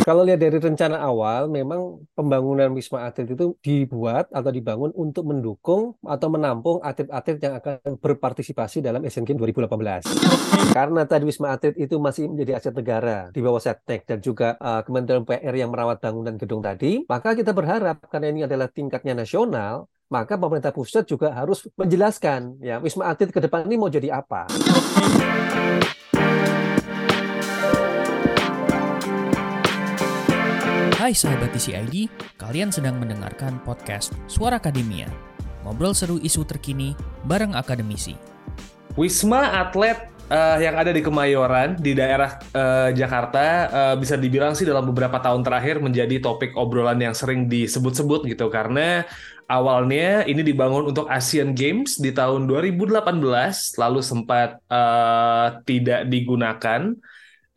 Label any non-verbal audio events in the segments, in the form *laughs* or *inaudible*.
Kalau lihat dari rencana awal, memang pembangunan Wisma Atlet itu dibuat atau dibangun untuk mendukung atau menampung atlet-atlet yang akan berpartisipasi dalam Asian Games 2018. Karena tadi Wisma Atlet itu masih menjadi aset negara di bawah Setnek dan juga uh, Kementerian PR yang merawat bangunan gedung tadi, maka kita berharap karena ini adalah tingkatnya nasional, maka pemerintah pusat juga harus menjelaskan ya Wisma Atlet ke depan ini mau jadi apa. Hai sahabat TCID, kalian sedang mendengarkan podcast Suara Akademia. Ngobrol seru isu terkini bareng akademisi. Wisma Atlet uh, yang ada di Kemayoran di daerah uh, Jakarta uh, bisa dibilang sih dalam beberapa tahun terakhir menjadi topik obrolan yang sering disebut-sebut gitu karena awalnya ini dibangun untuk Asian Games di tahun 2018 lalu sempat uh, tidak digunakan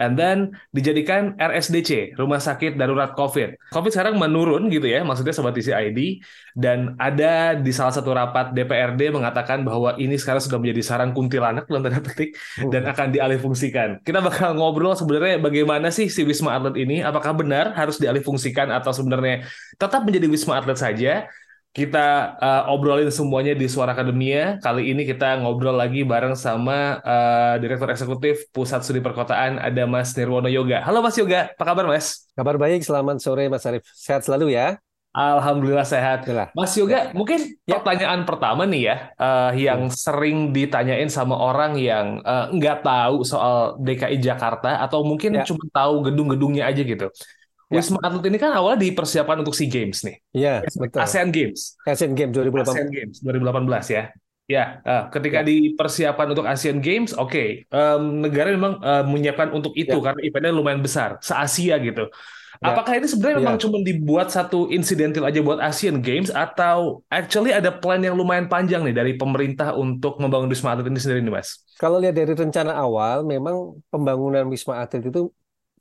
and then dijadikan RSDC, Rumah Sakit Darurat COVID. COVID sekarang menurun gitu ya, maksudnya Sobat ID, dan ada di salah satu rapat DPRD mengatakan bahwa ini sekarang sudah menjadi sarang kuntilanak, dalam tanda petik, oh. dan akan dialihfungsikan. Kita bakal ngobrol sebenarnya bagaimana sih si Wisma Atlet ini, apakah benar harus dialihfungsikan atau sebenarnya tetap menjadi Wisma Atlet saja, kita uh, obrolin semuanya di Suara Akademia. Kali ini kita ngobrol lagi bareng sama uh, Direktur Eksekutif Pusat Studi Perkotaan, ada Mas Nirwono Yoga. Halo Mas Yoga, apa kabar Mas? Kabar baik, selamat sore Mas Arif. Sehat selalu ya. Alhamdulillah sehat. Yalah. Mas Yoga, ya. mungkin ya. pertanyaan pertama nih ya, uh, yang ya. sering ditanyain sama orang yang uh, nggak tahu soal DKI Jakarta atau mungkin ya. cuma tahu gedung-gedungnya aja gitu. Ya. Wisma Atlet ini kan awalnya dipersiapkan untuk SEA Games nih. Iya, betul. ASEAN Games. ASEAN Games 2018. ASEAN Games 2018 ya. Ya, uh, ketika ya. dipersiapkan untuk Asian Games, oke, okay, um, negara memang uh, menyiapkan untuk itu ya. karena eventnya lumayan besar, se-Asia gitu. Ya. Apakah ini sebenarnya ya. memang cuma dibuat satu insidental aja buat Asian Games atau actually ada plan yang lumayan panjang nih dari pemerintah untuk membangun Wisma Atlet ini sendiri nih, Mas? Kalau lihat dari rencana awal, memang pembangunan Wisma Atlet itu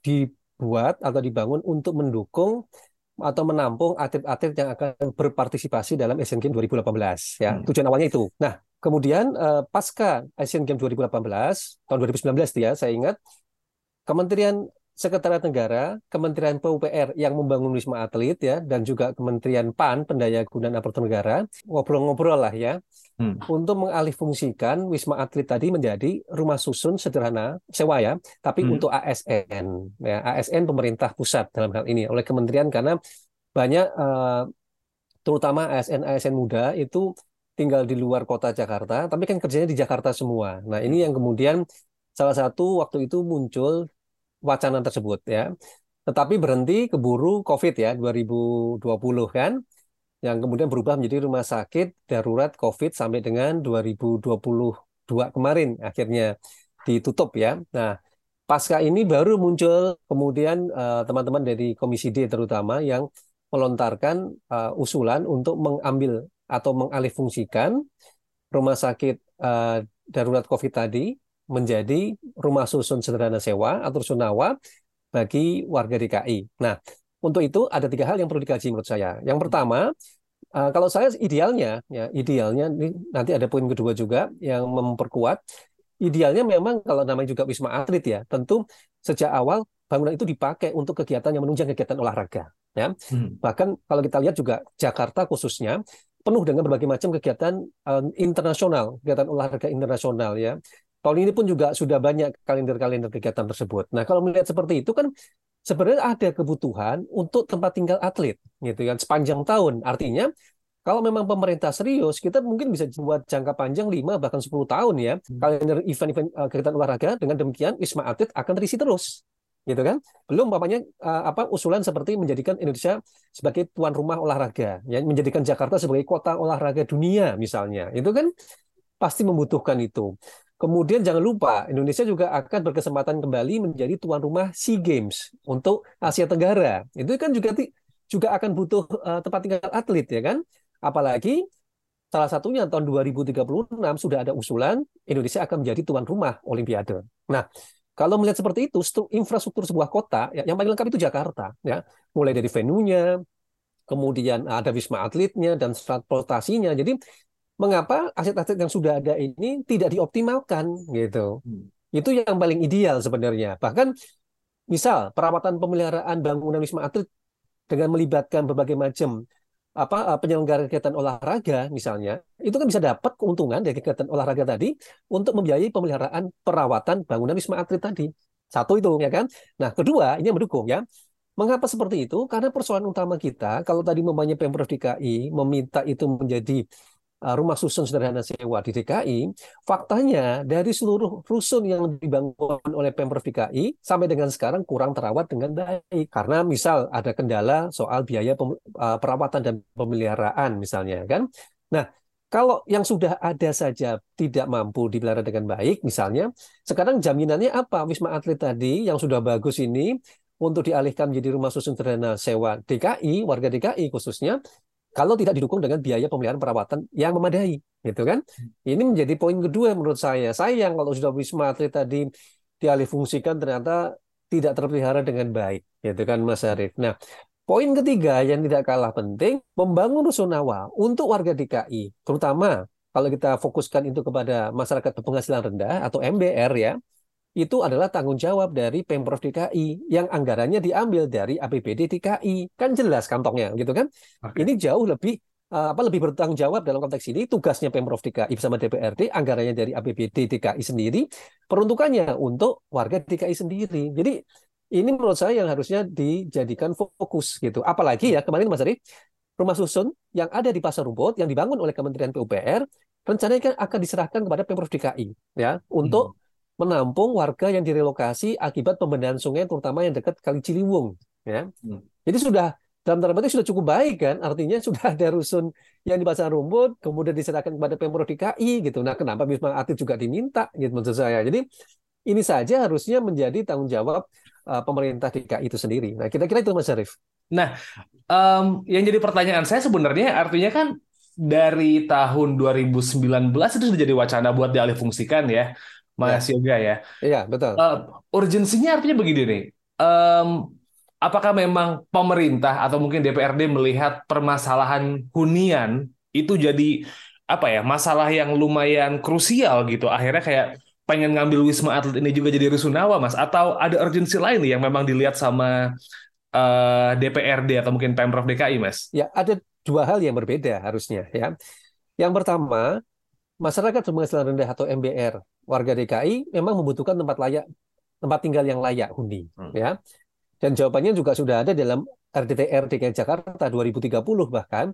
di dibuat atau dibangun untuk mendukung atau menampung atlet-atlet yang akan berpartisipasi dalam Asian Games 2018 ya. Hmm. Tujuan awalnya itu. Nah, kemudian uh, pasca Asian Games 2018 tahun 2019 ya, saya ingat Kementerian Sekretariat Negara, Kementerian PUPR yang membangun Wisma Atlet ya, dan juga Kementerian PAN Pendayagunaan Aparatur Negara ngobrol-ngobrol lah ya, hmm. untuk mengalihfungsikan Wisma Atlet tadi menjadi rumah susun sederhana sewa ya, tapi hmm. untuk ASN ya, ASN pemerintah pusat dalam hal ini oleh Kementerian karena banyak uh, terutama ASN-ASN muda itu tinggal di luar kota Jakarta, tapi kan kerjanya di Jakarta semua. Nah ini yang kemudian salah satu waktu itu muncul wacana tersebut ya. Tetapi berhenti keburu COVID ya 2020 kan yang kemudian berubah menjadi rumah sakit darurat COVID sampai dengan 2022 kemarin akhirnya ditutup ya. Nah, pasca ini baru muncul kemudian eh, teman-teman uh, dari Komisi D terutama yang melontarkan uh, usulan untuk mengambil atau mengalihfungsikan rumah sakit uh, darurat COVID tadi menjadi rumah susun sederhana sewa atau sunawa bagi warga DKI. Nah, untuk itu ada tiga hal yang perlu dikaji menurut saya. Yang pertama, uh, kalau saya idealnya, ya idealnya ini nanti ada poin kedua juga yang memperkuat. Idealnya memang kalau namanya juga wisma atlet ya, tentu sejak awal bangunan itu dipakai untuk kegiatan yang menunjang kegiatan olahraga. Ya, hmm. bahkan kalau kita lihat juga Jakarta khususnya penuh dengan berbagai macam kegiatan uh, internasional, kegiatan olahraga internasional ya. Tahun ini pun juga sudah banyak kalender-kalender kegiatan tersebut. Nah, kalau melihat seperti itu kan sebenarnya ada kebutuhan untuk tempat tinggal atlet gitu kan sepanjang tahun. Artinya kalau memang pemerintah serius, kita mungkin bisa buat jangka panjang 5 bahkan 10 tahun ya hmm. kalender event-event uh, kegiatan olahraga dengan demikian Wisma Atlet akan terisi terus. Gitu kan? Belum bapaknya uh, apa usulan seperti menjadikan Indonesia sebagai tuan rumah olahraga, ya menjadikan Jakarta sebagai kota olahraga dunia misalnya. Itu kan pasti membutuhkan itu. Kemudian jangan lupa Indonesia juga akan berkesempatan kembali menjadi tuan rumah SEA Games untuk Asia Tenggara. Itu kan juga juga akan butuh uh, tempat tinggal atlet ya kan? Apalagi salah satunya tahun 2036 sudah ada usulan Indonesia akan menjadi tuan rumah Olimpiade. Nah, kalau melihat seperti itu, infrastruktur sebuah kota ya, yang paling lengkap itu Jakarta ya, mulai dari venue-nya, kemudian ada wisma atletnya dan transportasinya. Jadi mengapa aset-aset yang sudah ada ini tidak dioptimalkan gitu. Hmm. Itu yang paling ideal sebenarnya. Bahkan Misal perawatan pemeliharaan bangunan Wisma Atlet dengan melibatkan berbagai macam apa eh, penyelenggara kegiatan olahraga misalnya, itu kan bisa dapat keuntungan dari kegiatan olahraga tadi untuk membiayai pemeliharaan perawatan bangunan Wisma Atlet tadi. Satu itu ya kan. Nah, kedua ini yang mendukung ya. Mengapa seperti itu? Karena persoalan utama kita, kalau tadi memangnya Pemprov DKI meminta itu menjadi rumah susun sederhana sewa di DKI, faktanya dari seluruh rusun yang dibangun oleh Pemprov DKI sampai dengan sekarang kurang terawat dengan baik. Karena misal ada kendala soal biaya uh, perawatan dan pemeliharaan misalnya kan. Nah, kalau yang sudah ada saja tidak mampu dipelihara dengan baik, misalnya, sekarang jaminannya apa? Wisma Atlet tadi yang sudah bagus ini untuk dialihkan menjadi rumah susun sederhana sewa DKI, warga DKI khususnya, kalau tidak didukung dengan biaya pemeliharaan perawatan yang memadai, gitu kan? Ini menjadi poin kedua menurut saya. Sayang kalau sudah wisma atlet tadi dialihfungsikan ternyata tidak terpelihara dengan baik, gitu kan Mas Arief. Nah, poin ketiga yang tidak kalah penting, membangun rusunawa untuk warga DKI, terutama kalau kita fokuskan itu kepada masyarakat berpenghasilan rendah atau MBR ya, itu adalah tanggung jawab dari Pemprov DKI yang anggarannya diambil dari APBD DKI. Kan jelas kantongnya gitu kan. Okay. Ini jauh lebih eh, apa lebih bertanggung jawab dalam konteks ini tugasnya Pemprov DKI bersama DPRD anggarannya dari APBD DKI sendiri peruntukannya untuk warga DKI sendiri. Jadi ini menurut saya yang harusnya dijadikan fokus gitu. Apalagi ya kemarin Mas Ari rumah susun yang ada di Pasar Rumput yang dibangun oleh Kementerian PUPR rencananya kan akan diserahkan kepada Pemprov DKI ya untuk hmm menampung warga yang direlokasi akibat pembenahan sungai terutama yang dekat Kali Ciliwung ya. Hmm. Jadi sudah dalam tanda petik sudah cukup baik kan artinya *laughs* sudah ada rusun yang di pasar rumput kemudian diserahkan kepada Pemprov DKI gitu. Nah, kenapa Wisma Atlet juga diminta gitu maksud saya. Jadi ini saja harusnya menjadi tanggung jawab uh, pemerintah DKI itu sendiri. Nah, kira-kira itu Mas Syarif. Nah, um, yang jadi pertanyaan saya sebenarnya artinya kan dari tahun 2019 itu sudah jadi wacana buat dialihfungsikan ya. Mas ya. Yoga ya. Iya, betul. Uh, urgensinya artinya begini nih. Um, apakah memang pemerintah atau mungkin DPRD melihat permasalahan hunian itu jadi apa ya masalah yang lumayan krusial gitu akhirnya kayak pengen ngambil wisma atlet ini juga jadi rusunawa mas atau ada urgensi lain nih yang memang dilihat sama uh, eh, DPRD atau mungkin pemprov DKI mas ya ada dua hal yang berbeda harusnya ya yang pertama masyarakat berpenghasilan rendah atau MBR warga DKI memang membutuhkan tempat layak tempat tinggal yang layak huni hmm. ya dan jawabannya juga sudah ada dalam RDTR DKI Jakarta 2030 bahkan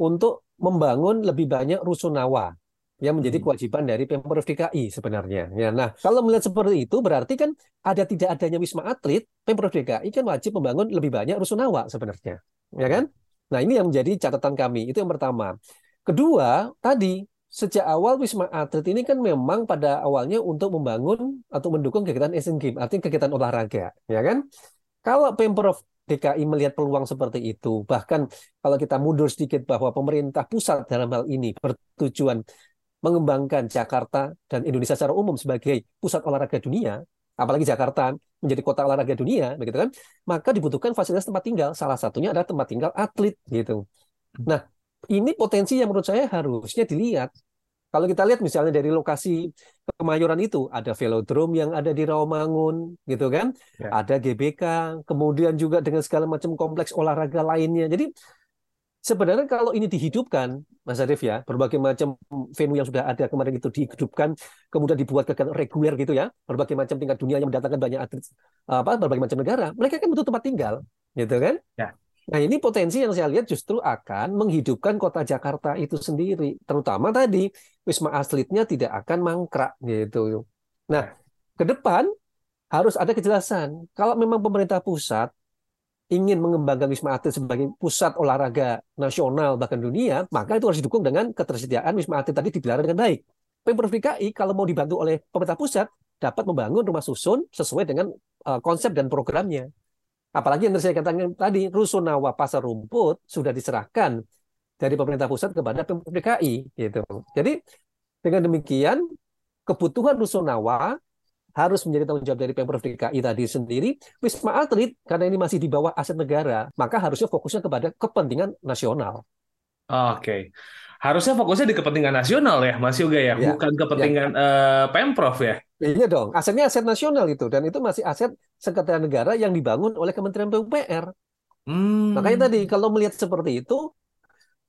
untuk membangun lebih banyak rusunawa yang menjadi hmm. kewajiban dari Pemprov DKI sebenarnya. Ya, nah, kalau melihat seperti itu berarti kan ada tidak adanya wisma atlet, Pemprov DKI kan wajib membangun lebih banyak rusunawa sebenarnya. Ya kan? Nah, ini yang menjadi catatan kami. Itu yang pertama. Kedua, tadi sejak awal Wisma Atlet ini kan memang pada awalnya untuk membangun atau mendukung kegiatan Asian Games, artinya kegiatan olahraga, ya kan? Kalau Pemprov DKI melihat peluang seperti itu, bahkan kalau kita mundur sedikit bahwa pemerintah pusat dalam hal ini bertujuan mengembangkan Jakarta dan Indonesia secara umum sebagai pusat olahraga dunia, apalagi Jakarta menjadi kota olahraga dunia, begitu kan? Maka dibutuhkan fasilitas tempat tinggal. Salah satunya adalah tempat tinggal atlet, gitu. Nah, ini potensi yang menurut saya harusnya dilihat. Kalau kita lihat misalnya dari lokasi Kemayoran itu ada velodrome yang ada di Rawamangun, gitu kan? Ya. Ada GBK, kemudian juga dengan segala macam kompleks olahraga lainnya. Jadi sebenarnya kalau ini dihidupkan, Mas Arif ya, berbagai macam venue yang sudah ada kemarin itu dihidupkan, kemudian dibuat kegiatan reguler gitu ya, berbagai macam tingkat dunia yang mendatangkan banyak atlet apa berbagai macam negara, mereka kan butuh tempat tinggal, gitu kan? Ya. Nah, ini potensi yang saya lihat justru akan menghidupkan kota Jakarta itu sendiri. Terutama tadi, Wisma Atletnya tidak akan mangkrak gitu. Nah, ke depan harus ada kejelasan. Kalau memang pemerintah pusat ingin mengembangkan Wisma Atlet sebagai pusat olahraga nasional bahkan dunia, maka itu harus didukung dengan ketersediaan Wisma Atlet tadi dipelihara dengan baik. Pemprov DKI kalau mau dibantu oleh pemerintah pusat dapat membangun rumah susun sesuai dengan uh, konsep dan programnya. Apalagi yang saya katakan tadi, Rusunawa Pasar Rumput sudah diserahkan dari pemerintah pusat kepada Pemprov DKI gitu. Jadi dengan demikian kebutuhan Rusunawa harus menjadi tanggung jawab dari Pemprov DKI tadi sendiri. Wisma Atlet karena ini masih di bawah aset negara, maka harusnya fokusnya kepada kepentingan nasional. Oke. Okay. Harusnya fokusnya di kepentingan nasional ya, Mas Yoga ya, Ya, bukan ya. kepentingan eh, Pemprov ya. Iya dong, asetnya aset nasional itu dan itu masih aset sekretariat negara yang dibangun oleh Kementerian PUPR. Hmm. Makanya tadi kalau melihat seperti itu,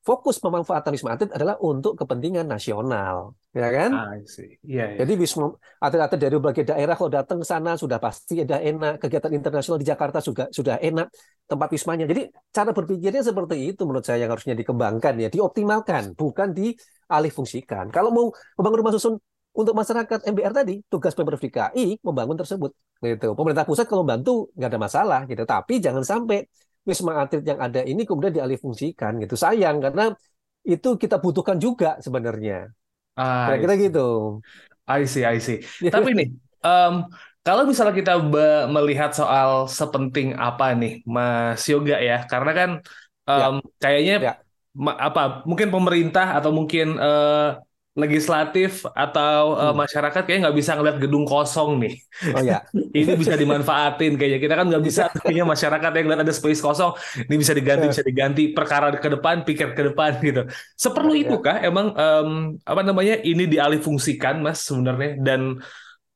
fokus pemanfaatan wisma atlet adalah untuk kepentingan nasional, ya kan? I see. Iya. Jadi wisma atlet-atlet dari berbagai daerah kalau datang ke sana sudah pasti ada enak, kegiatan internasional di Jakarta juga sudah enak tempat wismanya. Jadi cara berpikirnya seperti itu menurut saya yang harusnya dikembangkan ya, dioptimalkan, bukan dialih fungsikan. Kalau mau membangun rumah susun untuk masyarakat MBR tadi, tugas Pemprov DKI membangun tersebut. Gitu. Pemerintah pusat kalau bantu nggak ada masalah gitu, tapi jangan sampai wisma atlet yang ada ini kemudian dialih fungsikan gitu. Sayang karena itu kita butuhkan juga sebenarnya. I Kira-kira gitu. I see, I see. *laughs* Tapi nih, em, kalau misalnya kita melihat soal sepenting apa nih, Mas Yoga ya, karena kan em, kayaknya Ya. apa, mungkin pemerintah atau mungkin eh, legislatif atau eh, Hmm. masyarakat kayaknya nggak bisa ngeliat gedung kosong nih. Oh ya, *laughs* Ini bisa dimanfaatin kayaknya. Kita kan nggak bisa kayaknya masyarakat yang lihat ada space kosong, ini bisa diganti, Eh. bisa diganti, perkara ke depan, pikir ke depan gitu. Seperlu Ya, itu kah emang em, apa namanya ini dialih fungsikan Mas sebenarnya dan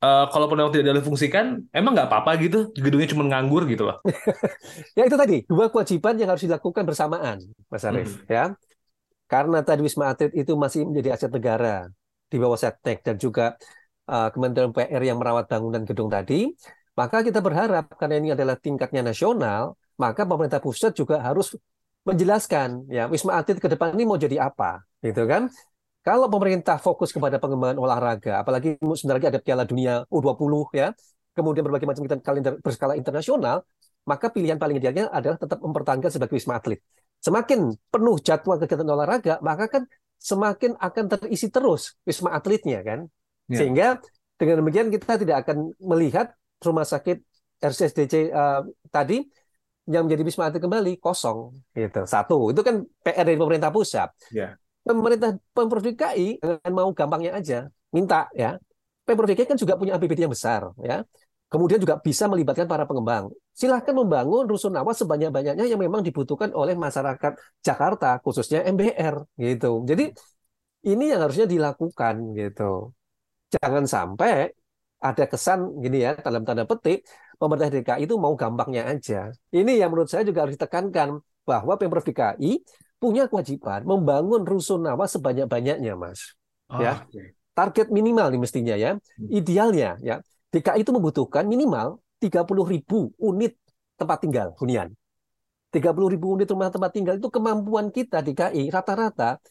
eh, kalaupun memang tidak dialih fungsikan, emang nggak apa-apa gitu, gedungnya cuma nganggur gitu loh. *laughs* ya itu tadi dua kewajiban yang harus dilakukan bersamaan, Mas Arief. Ya, karena tadi wisma atlet itu masih menjadi aset negara di bawah Setnek dan juga uh, Kementerian PR yang merawat bangunan gedung tadi, maka kita berharap karena ini adalah tingkatnya nasional, maka pemerintah pusat juga harus menjelaskan ya wisma atlet ke depan ini mau jadi apa, gitu kan? Kalau pemerintah fokus kepada pengembangan olahraga, apalagi sebentar lagi ada Piala Dunia U20 ya, kemudian berbagai macam kalender berskala internasional, maka pilihan paling idealnya adalah tetap mempertahankan sebagai wisma atlet. Semakin penuh jadwal kegiatan olahraga, maka kan semakin akan terisi terus wisma atletnya kan. Ya. Sehingga dengan demikian kita tidak akan melihat rumah sakit RCSDC eh, tadi yang menjadi wisma atlet kembali kosong gitu. Satu, itu kan PR dari pemerintah pusat. Ya. Pemerintah Pemprov DKI dengan mau gampangnya aja minta ya. Pemprov DKI kan juga punya APBD yang besar ya. Kemudian juga bisa melibatkan para pengembang. Silahkan membangun rusunawa sebanyak-banyaknya yang memang dibutuhkan oleh masyarakat Jakarta, khususnya MBR gitu. Jadi ini yang harusnya dilakukan gitu. Jangan sampai ada kesan gini ya dalam tanda petik pemerintah DKI itu mau gampangnya aja. Ini yang menurut saya juga harus ditekankan bahwa Pemprov DKI punya kewajiban membangun rusunawa sebanyak-banyaknya, Mas. Oh, Ya. oke. Target minimal nih mestinya ya. Hmm. Idealnya ya, DKI itu membutuhkan minimal 30 ribu unit tempat tinggal hunian. 30 ribu unit rumah tempat tinggal itu kemampuan kita DKI rata-rata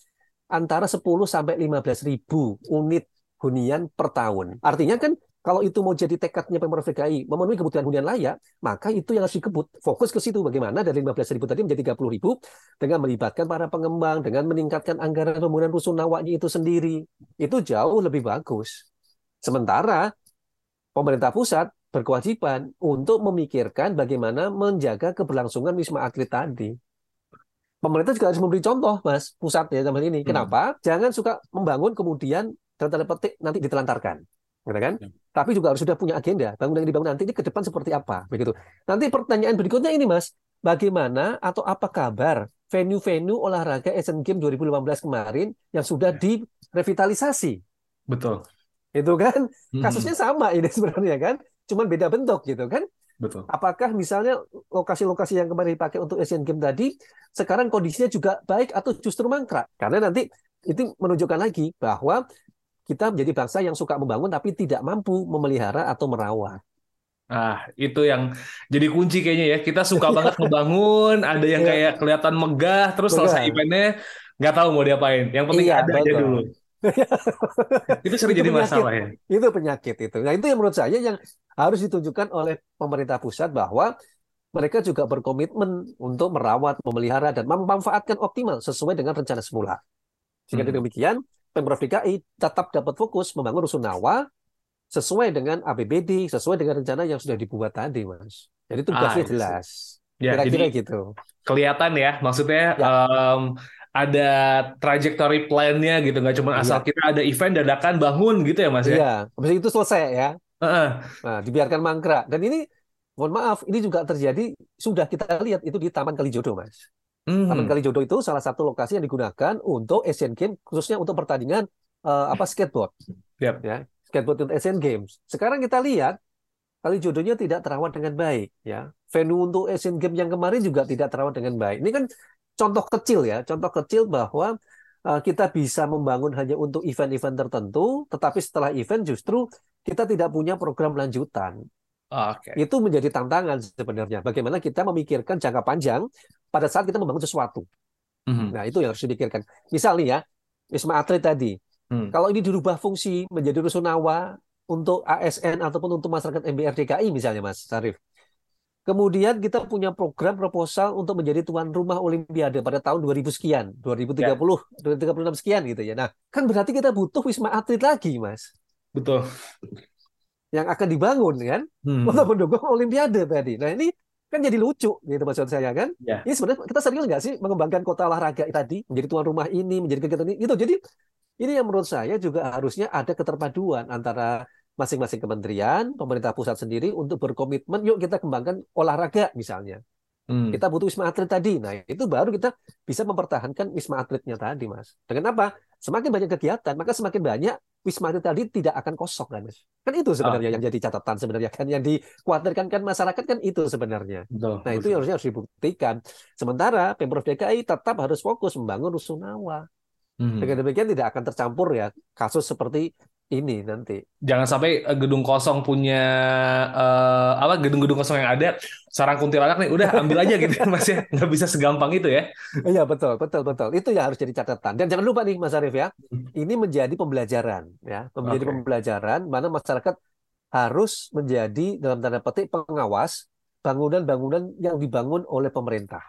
antara 10 sampai 15 ribu unit hunian per tahun. Artinya kan kalau itu mau jadi tekadnya Pemprov DKI memenuhi kebutuhan hunian layak, maka itu yang harus dikebut. Fokus ke situ bagaimana dari 15 ribu tadi menjadi 30 ribu dengan melibatkan para pengembang, dengan meningkatkan anggaran pembangunan rusunawanya itu sendiri. Itu jauh lebih bagus. Sementara pemerintah pusat berkewajiban untuk memikirkan bagaimana menjaga keberlangsungan wisma atlet tadi. Pemerintah juga harus memberi contoh, Mas, pusat ya hal ini. Hmm. Kenapa? Jangan suka membangun kemudian dalam tanda petik nanti ditelantarkan, gitu kan? Ya. Tapi juga harus sudah punya agenda. Bangunan yang dibangun nanti ini ke depan seperti apa, begitu. Nanti pertanyaan berikutnya ini, Mas, bagaimana atau apa kabar venue-venue olahraga Asian Games 2015 kemarin yang sudah Ya. direvitalisasi? Betul. Itu kan Mhm. kasusnya sama ini sebenarnya kan, cuman beda bentuk gitu kan. Betul. Apakah misalnya lokasi-lokasi yang kemarin dipakai untuk Asian Games tadi sekarang kondisinya juga baik atau justru mangkrak? Karena nanti itu menunjukkan lagi bahwa kita menjadi bangsa yang suka membangun tapi tidak mampu memelihara atau merawat. Ah, itu yang jadi kunci kayaknya ya. Kita suka *laughs* banget ngebangun, ada yang Iya. kayak kelihatan megah, terus selesai Megah. eventnya nggak tahu mau diapain. Yang penting Iya, ada aja betul. dulu. *laughs* Itu sering jadi penyakit. masalah ya. Itu penyakit itu. Nah, itu yang menurut saya yang harus ditunjukkan oleh pemerintah pusat bahwa mereka juga berkomitmen untuk merawat, memelihara, dan memanfaatkan optimal sesuai dengan rencana semula. Sehingga Hmm. demikian, Pemprov DKI tetap dapat fokus membangun rusunawa sesuai dengan APBD, sesuai dengan rencana yang sudah dibuat tadi, Mas. Jadi tugasnya Ah, jelas. Ya, Kira-kira gitu. kelihatan ya, maksudnya Ya. em, ada trajectory plan-nya gitu, nggak cuma asal Iya. kita ada event dadakan bangun gitu ya Mas ya. Iya, habis itu selesai ya. Heeh. Nah, dibiarkan mangkrak. Dan ini, mohon maaf, ini juga terjadi, sudah kita lihat itu di Taman Kalijodo, Mas. Mhm. Taman Kalijodo itu salah satu lokasi yang digunakan untuk Asian Games, khususnya untuk pertandingan eh, apa skateboard, Yap. ya skateboard untuk Asian Games. Sekarang kita lihat Kalijodonya tidak terawat dengan baik, ya. Venue untuk Asian Games yang kemarin juga tidak terawat dengan baik. Ini kan contoh kecil ya, contoh kecil bahwa eh, kita bisa membangun hanya untuk event-event tertentu, tetapi setelah event justru kita tidak punya program lanjutan. Oke. Itu menjadi tantangan sebenarnya. Bagaimana kita memikirkan jangka panjang pada saat kita membangun sesuatu. Mhm. Nah, itu yang harus dipikirkan. Misal nih ya, Wisma Atlet tadi, Hmm. kalau ini dirubah fungsi menjadi rusunawa untuk ASN ataupun untuk masyarakat MBR DKI misalnya Mas Sarif. Kemudian kita punya program proposal untuk menjadi tuan rumah Olimpiade pada tahun 2000 sekian, 2030, 2036 sekian gitu ya. Nah, kan berarti kita butuh Wisma Atlet lagi, Mas, Betul. yang akan dibangun kan Hmm. untuk mendukung Olimpiade tadi. Nah, ini kan jadi lucu gitu maksud saya kan. Ya. Ini sebenarnya kita serius nggak sih mengembangkan kota olahraga tadi menjadi tuan rumah ini, menjadi kegiatan ini, itu. Jadi ini yang menurut saya juga harusnya ada keterpaduan antara masing-masing kementerian, pemerintah pusat sendiri untuk berkomitmen, yuk kita kembangkan olahraga misalnya. Hmm. Kita butuh wisma atlet tadi. Nah, itu baru kita bisa mempertahankan wisma atletnya tadi, Mas. Dengan apa? Semakin banyak kegiatan, maka semakin banyak wisma atlet tadi tidak akan kosong kan, Mas. Kan itu sebenarnya yang jadi catatan sebenarnya kan yang dikhawatirkan kan masyarakat kan itu sebenarnya. Betul. Nah, itu yang harusnya harus dibuktikan. Sementara Pemprov DKI tetap harus fokus membangun rusunawa. Mhm. Dengan demikian tidak akan tercampur ya kasus seperti ini nanti. Jangan sampai eh, gedung kosong punya eh, apa gedung-gedung kosong yang ada sarang kuntilanak nih udah ambil aja gitu *laughs* Mas ya nggak bisa segampang itu ya Iya betul, betul, betul. Itu yang harus jadi catatan. Dan jangan lupa nih Mas Arief ya, ini menjadi pembelajaran ya, menjadi Oke. pembelajaran mana masyarakat harus menjadi dalam tanda petik pengawas bangunan-bangunan yang dibangun oleh pemerintah.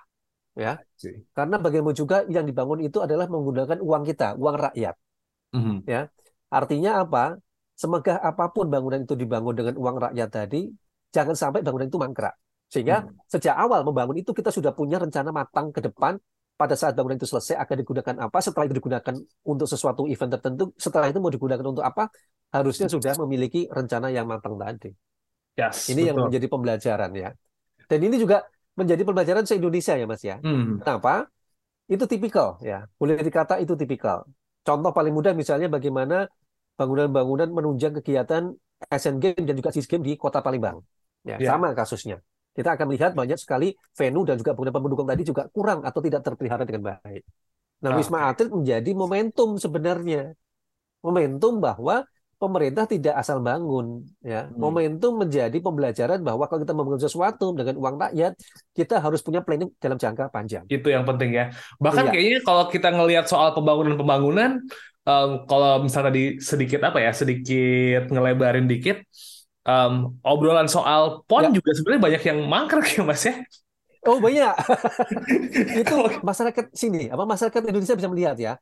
Ya, karena bagaimana juga yang dibangun itu adalah menggunakan uang kita, uang rakyat. Mhm. Artinya apa? Semegah apa pun bangunan itu dibangun dengan uang rakyat tadi, jangan sampai bangunan itu mangkrak. Sehingga Hmm. sejak awal membangun itu kita sudah punya rencana matang ke depan pada saat bangunan itu selesai akan digunakan apa, setelah itu digunakan untuk sesuatu event tertentu, setelah itu mau digunakan untuk apa, harusnya sudah memiliki rencana yang matang tadi. Yes, Ini yang betul. menjadi pembelajaran ya. Dan ini juga menjadi pembelajaran se-Indonesia ya Mas ya. Hmm. Kenapa? Itu tipikal ya. Boleh dikata itu tipikal. Contoh paling mudah misalnya bagaimana bangunan-bangunan menunjang kegiatan Asian Games dan juga SEA Games di Kota Palembang. Ya, Ya. sama kasusnya. Kita akan melihat banyak sekali venue dan juga bangunan pendukung tadi juga kurang atau tidak terpelihara dengan baik. Nah, Ah, Wisma Atlet menjadi momentum sebenarnya. Momentum bahwa pemerintah tidak asal bangun ya. Hmm. Momentum menjadi pembelajaran bahwa kalau kita membangun sesuatu dengan uang rakyat, kita harus punya planning dalam jangka panjang. Itu yang penting ya. Bahkan Iya. kayaknya kalau kita ngelihat soal pembangunan-pembangunan, em, kalau misalnya tadi sedikit apa ya, sedikit ngelebarin dikit, em, obrolan soal PON Ya. juga sebenarnya banyak yang mangkrak ya Mas ya. Oh banyak. *laughs* itu masyarakat sini, apa masyarakat Indonesia bisa melihat ya,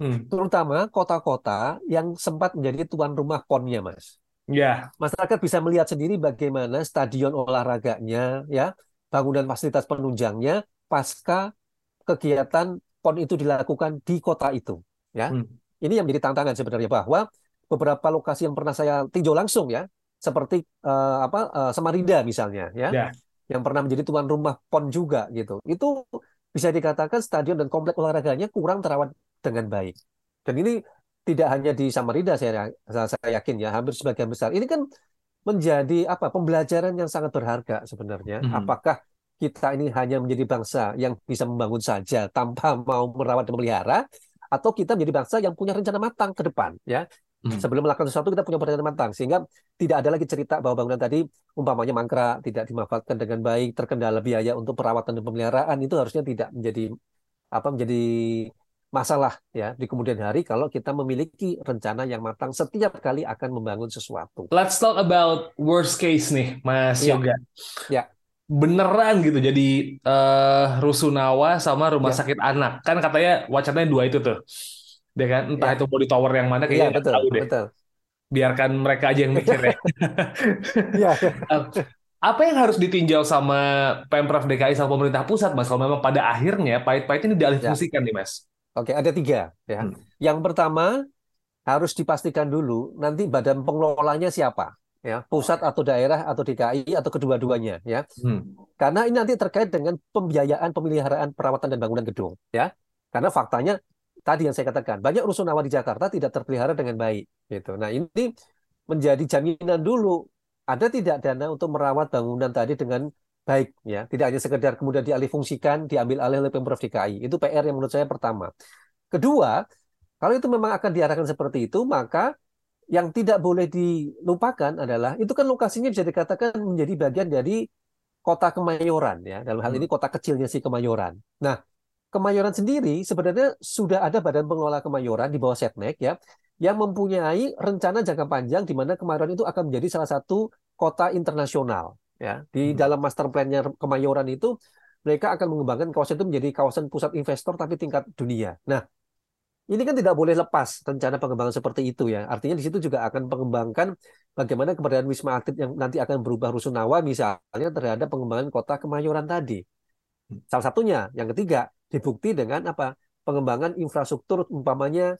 Hmm. terutama kota-kota yang sempat menjadi tuan rumah PON-nya, Mas. Ya, Masyarakat bisa melihat sendiri bagaimana stadion olahraganya, ya, bangunan fasilitas penunjangnya pasca kegiatan PON itu dilakukan di kota itu, ya. Hmm. Ini yang menjadi tantangan sebenarnya bahwa beberapa lokasi yang pernah saya tinjau langsung ya, seperti eh, apa eh, Samarinda misalnya, ya, Ya. yang pernah menjadi tuan rumah PON juga gitu. Itu bisa dikatakan stadion dan komplek olahraganya kurang terawat dengan baik. Dan ini tidak hanya di Samarinda saya saya yakin ya, hampir sebagian besar. Ini kan menjadi apa? Pembelajaran yang sangat berharga sebenarnya. Mhm. Apakah kita ini hanya menjadi bangsa yang bisa membangun saja tanpa mau merawat dan memelihara atau kita menjadi bangsa yang punya rencana matang ke depan ya. Mhm. Sebelum melakukan sesuatu kita punya rencana matang sehingga tidak ada lagi cerita bahwa bangunan tadi umpamanya mangkrak, tidak dimanfaatkan dengan baik, terkendala biaya untuk perawatan dan pemeliharaan itu harusnya tidak menjadi apa menjadi masalah ya di kemudian hari kalau kita memiliki rencana yang matang setiap kali akan membangun sesuatu. Let's talk about worst case nih, Mas Iya. Yoga. Ya. Beneran gitu jadi eh, rusunawa sama rumah Ya. sakit anak. Kan katanya wacananya dua itu tuh. Ya kan? Entah Ya. itu mau di tower yang mana kayaknya nggak betul, tahu deh. betul. Biarkan mereka aja yang mikir ya. *laughs* Iya. Apa yang harus ditinjau sama Pemprov DKI sama pemerintah pusat, Mas? Kalau memang pada akhirnya pahit-pahit ini dialihfungsikan nih, Mas. Oke, ada tiga ya. Hmm. Yang pertama harus dipastikan dulu nanti badan pengelolanya siapa. Ya pusat atau daerah atau DKI atau kedua-duanya ya. Hmm. karena ini nanti terkait dengan pembiayaan pemeliharaan perawatan dan bangunan gedung ya. Karena faktanya tadi yang saya katakan banyak rusunawa di Jakarta tidak terpelihara dengan baik gitu. Nah ini menjadi jaminan dulu ada tidak dana untuk merawat bangunan tadi dengan baik ya. Tidak hanya sekedar kemudian dialihfungsikan diambil alih oleh pemprov DKI itu PR yang menurut saya pertama. Kedua kalau itu memang akan diarahkan seperti itu maka yang tidak boleh dilupakan adalah itu kan lokasinya bisa dikatakan menjadi bagian dari kota Kemayoran ya dalam hal ini hmm. kota kecilnya si Kemayoran. Nah Kemayoran sendiri sebenarnya sudah ada badan pengelola Kemayoran di bawah Setnek ya yang mempunyai rencana jangka panjang di mana Kemayoran itu akan menjadi salah satu kota internasional ya di hmm. dalam master plan-nya Kemayoran itu mereka akan mengembangkan kawasan itu menjadi kawasan pusat investor tapi tingkat dunia. Nah, ini kan tidak boleh lepas rencana pengembangan seperti itu ya. Artinya di situ juga akan mengembangkan bagaimana keberadaan Wisma Atlet yang nanti akan berubah rusunawa misalnya terhadap pengembangan kota Kemayoran tadi. Salah satunya, yang ketiga, dibukti dengan apa? Pengembangan infrastruktur umpamanya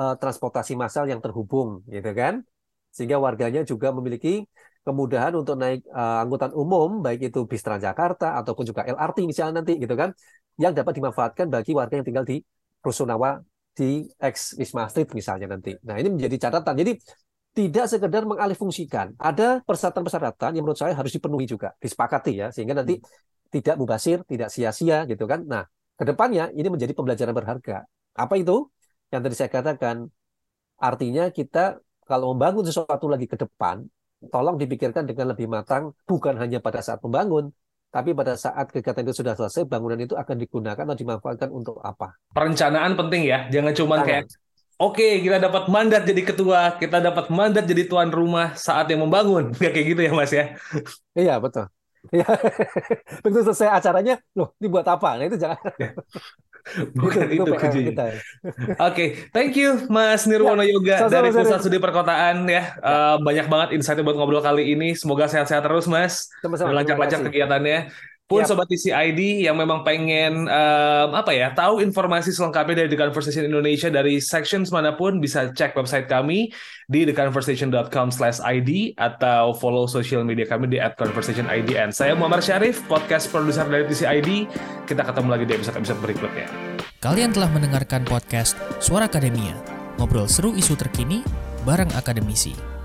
eh, transportasi massal yang terhubung gitu kan. Sehingga warganya juga memiliki kemudahan untuk naik eh, angkutan umum baik itu bis Transjakarta ataupun juga LRT misalnya nanti gitu kan yang dapat dimanfaatkan bagi warga yang tinggal di Rusunawa di ex Wisma Street misalnya nanti. Nah ini menjadi catatan. Jadi tidak sekedar mengalihfungsikan. Ada persyaratan-persyaratan yang menurut saya harus dipenuhi juga, disepakati ya, sehingga nanti hmm. tidak mubasir, tidak sia-sia gitu kan. Nah, ke depannya ini menjadi pembelajaran berharga. Apa itu? Yang tadi saya katakan, artinya kita kalau membangun sesuatu lagi ke depan, tolong dipikirkan dengan lebih matang, bukan hanya pada saat membangun, tapi pada saat kegiatan itu sudah selesai, bangunan itu akan digunakan atau dimanfaatkan untuk apa? Perencanaan penting ya, jangan cuma kayak Oke, okay, kita dapat mandat jadi ketua, kita dapat mandat jadi tuan rumah saat yang membangun. Nggak *laughs* kayak gitu ya, Mas ya? Iya, betul. Iya. *laughs* Begitu selesai acaranya, loh, ini buat apa? Nah, itu jangan. Ya. Bukan itu, itu kuncinya. Ya. Oke, okay. thank you Mas Nirwono ya, Yoga sama, dari Pusat Studi Perkotaan ya. ya. Uh, banyak banget insight buat ngobrol kali ini. Semoga sehat-sehat terus Mas. Lancar-lancar kegiatannya pun yep. sobat TCID yang memang pengen um, apa ya tahu informasi selengkapnya dari The Conversation Indonesia dari sections mana pun bisa cek website kami di theconversation.com/id atau follow social media kami di @conversationidn. Saya Muhammad Syarif, podcast produser dari TCID. Kita ketemu lagi di episode-episode berikutnya. Kalian telah mendengarkan podcast Suara Akademia, ngobrol seru isu terkini bareng akademisi.